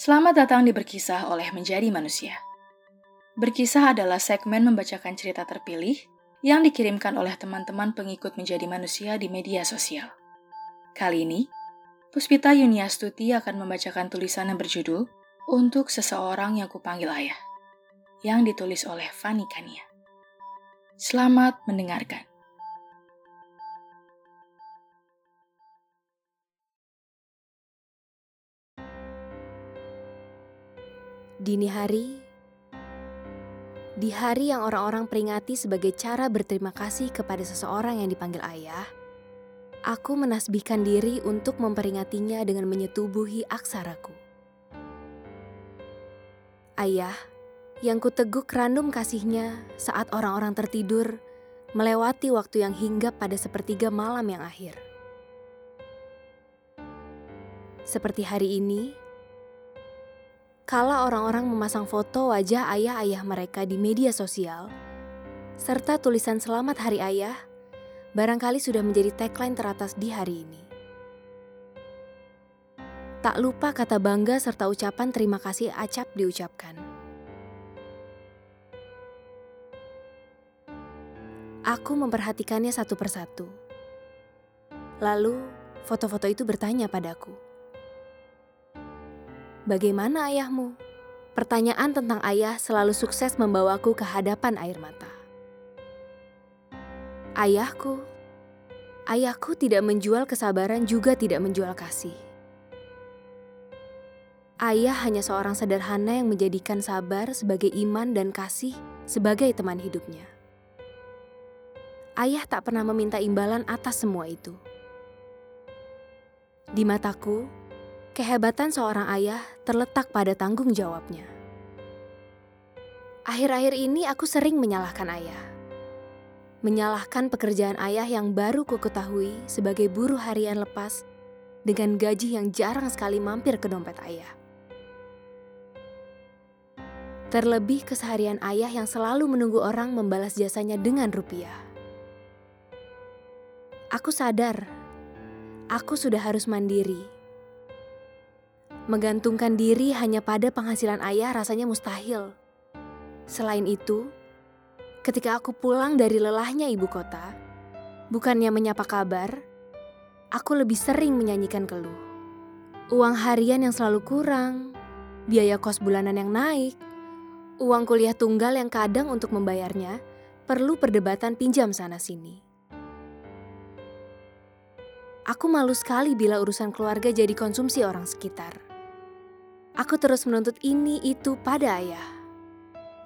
Selamat datang di Berkisah oleh Menjadi Manusia. Berkisah adalah segmen membacakan cerita terpilih yang dikirimkan oleh teman-teman pengikut Menjadi Manusia di media sosial. Kali ini, Puspita Yuniastuti akan membacakan tulisan yang berjudul Untuk Seseorang Yang Kupanggil Ayah, yang ditulis oleh Fanny Kania. Selamat mendengarkan. Dini hari, di hari yang orang-orang peringati sebagai cara berterima kasih kepada seseorang yang dipanggil ayah, aku menasbihkan diri untuk memperingatinya dengan menyetubuhi aksaraku. Ayah, yang kuteguk random kasihnya saat orang-orang tertidur, melewati waktu yang hinggap pada sepertiga malam yang akhir. Seperti hari ini, Kala orang-orang memasang foto wajah ayah-ayah mereka di media sosial, serta tulisan selamat hari ayah, barangkali sudah menjadi tagline teratas di hari ini. Tak lupa kata bangga serta ucapan terima kasih acap diucapkan. Aku memperhatikannya satu persatu. Lalu, foto-foto itu bertanya padaku. Bagaimana ayahmu? Pertanyaan tentang ayah selalu sukses membawaku ke hadapan air mata. Ayahku, ayahku tidak menjual kesabaran juga tidak menjual kasih. Ayah hanya seorang sederhana yang menjadikan sabar sebagai iman dan kasih sebagai teman hidupnya. Ayah tak pernah meminta imbalan atas semua itu. Di mataku, Kehebatan seorang ayah terletak pada tanggung jawabnya. Akhir-akhir ini aku sering menyalahkan ayah. Menyalahkan pekerjaan ayah yang baru ku ketahui sebagai buruh harian lepas dengan gaji yang jarang sekali mampir ke dompet ayah. Terlebih keseharian ayah yang selalu menunggu orang membalas jasanya dengan rupiah. Aku sadar, aku sudah harus mandiri Menggantungkan diri hanya pada penghasilan ayah rasanya mustahil. Selain itu, ketika aku pulang dari lelahnya ibu kota, bukannya menyapa kabar, aku lebih sering menyanyikan keluh. Uang harian yang selalu kurang, biaya kos bulanan yang naik, uang kuliah tunggal yang kadang untuk membayarnya perlu perdebatan pinjam sana-sini. Aku malu sekali bila urusan keluarga jadi konsumsi orang sekitar. Aku terus menuntut ini itu pada ayah.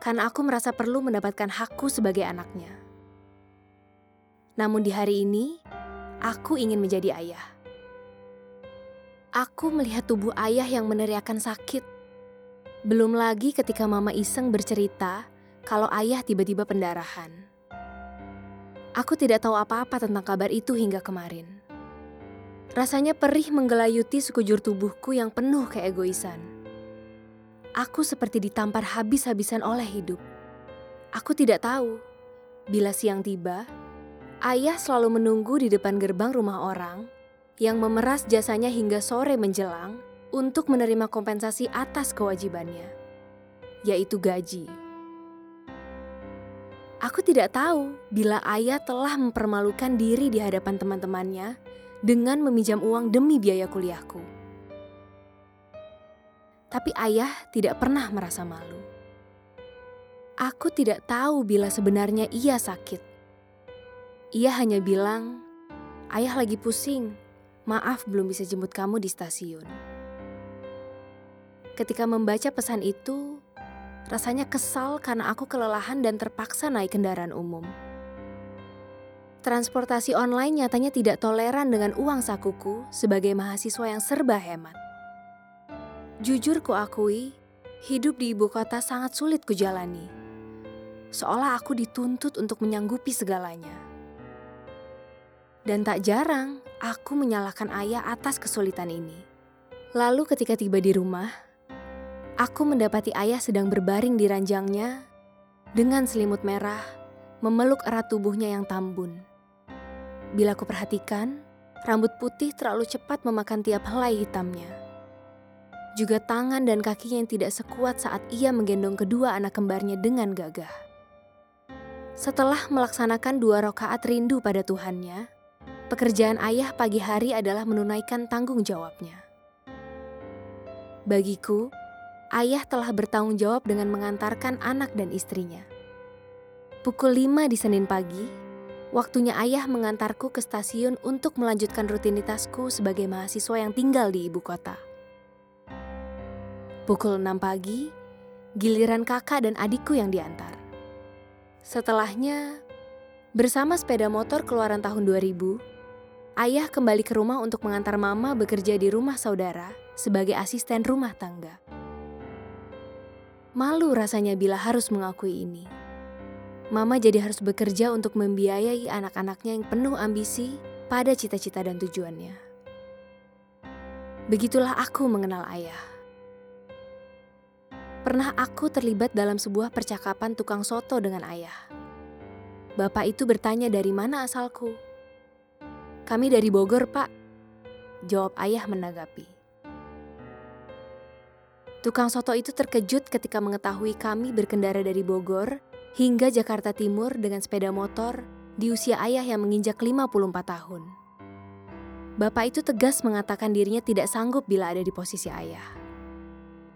Karena aku merasa perlu mendapatkan hakku sebagai anaknya. Namun di hari ini, aku ingin menjadi ayah. Aku melihat tubuh ayah yang meneriakan sakit. Belum lagi ketika mama iseng bercerita kalau ayah tiba-tiba pendarahan. Aku tidak tahu apa-apa tentang kabar itu hingga kemarin. Rasanya perih menggelayuti sekujur tubuhku yang penuh keegoisan. Aku seperti ditampar habis-habisan oleh hidup. Aku tidak tahu. Bila siang tiba, ayah selalu menunggu di depan gerbang rumah orang yang memeras jasanya hingga sore menjelang untuk menerima kompensasi atas kewajibannya, yaitu gaji. Aku tidak tahu bila ayah telah mempermalukan diri di hadapan teman-temannya dengan meminjam uang demi biaya kuliahku tapi ayah tidak pernah merasa malu. Aku tidak tahu bila sebenarnya ia sakit. Ia hanya bilang, "Ayah lagi pusing. Maaf belum bisa jemput kamu di stasiun." Ketika membaca pesan itu, rasanya kesal karena aku kelelahan dan terpaksa naik kendaraan umum. Transportasi online nyatanya tidak toleran dengan uang sakuku sebagai mahasiswa yang serba hemat. Jujur kuakui, hidup di ibu kota sangat sulit kujalani. Seolah aku dituntut untuk menyanggupi segalanya. Dan tak jarang, aku menyalahkan ayah atas kesulitan ini. Lalu ketika tiba di rumah, aku mendapati ayah sedang berbaring di ranjangnya dengan selimut merah, memeluk erat tubuhnya yang tambun. Bila ku perhatikan, rambut putih terlalu cepat memakan tiap helai hitamnya juga tangan dan kakinya yang tidak sekuat saat ia menggendong kedua anak kembarnya dengan gagah. Setelah melaksanakan dua rakaat rindu pada Tuhannya, pekerjaan ayah pagi hari adalah menunaikan tanggung jawabnya. Bagiku, ayah telah bertanggung jawab dengan mengantarkan anak dan istrinya. Pukul 5 di Senin pagi, waktunya ayah mengantarku ke stasiun untuk melanjutkan rutinitasku sebagai mahasiswa yang tinggal di ibu kota. Pukul 6 pagi, giliran kakak dan adikku yang diantar. Setelahnya, bersama sepeda motor keluaran tahun 2000, ayah kembali ke rumah untuk mengantar mama bekerja di rumah saudara sebagai asisten rumah tangga. Malu rasanya bila harus mengakui ini. Mama jadi harus bekerja untuk membiayai anak-anaknya yang penuh ambisi pada cita-cita dan tujuannya. Begitulah aku mengenal ayah. Pernah aku terlibat dalam sebuah percakapan tukang soto dengan ayah. Bapak itu bertanya dari mana asalku. Kami dari Bogor, Pak. Jawab ayah menanggapi. Tukang soto itu terkejut ketika mengetahui kami berkendara dari Bogor hingga Jakarta Timur dengan sepeda motor di usia ayah yang menginjak 54 tahun. Bapak itu tegas mengatakan dirinya tidak sanggup bila ada di posisi ayah.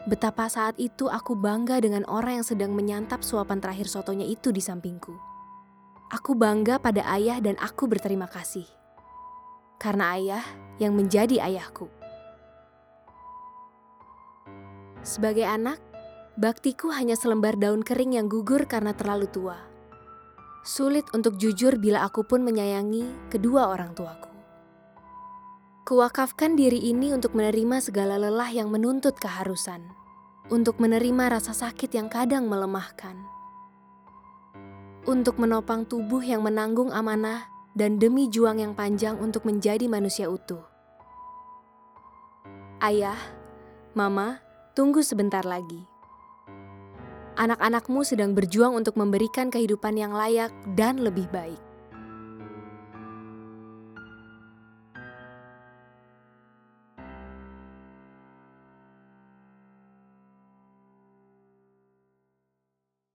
Betapa saat itu aku bangga dengan orang yang sedang menyantap suapan terakhir sotonya itu di sampingku. Aku bangga pada ayah dan aku berterima kasih. Karena ayah yang menjadi ayahku. Sebagai anak, baktiku hanya selembar daun kering yang gugur karena terlalu tua. Sulit untuk jujur bila aku pun menyayangi kedua orang tuaku. Kuwakafkan diri ini untuk menerima segala lelah yang menuntut keharusan untuk menerima rasa sakit yang kadang melemahkan, untuk menopang tubuh yang menanggung amanah, dan demi juang yang panjang untuk menjadi manusia utuh. Ayah, Mama, tunggu sebentar lagi. Anak-anakmu sedang berjuang untuk memberikan kehidupan yang layak dan lebih baik.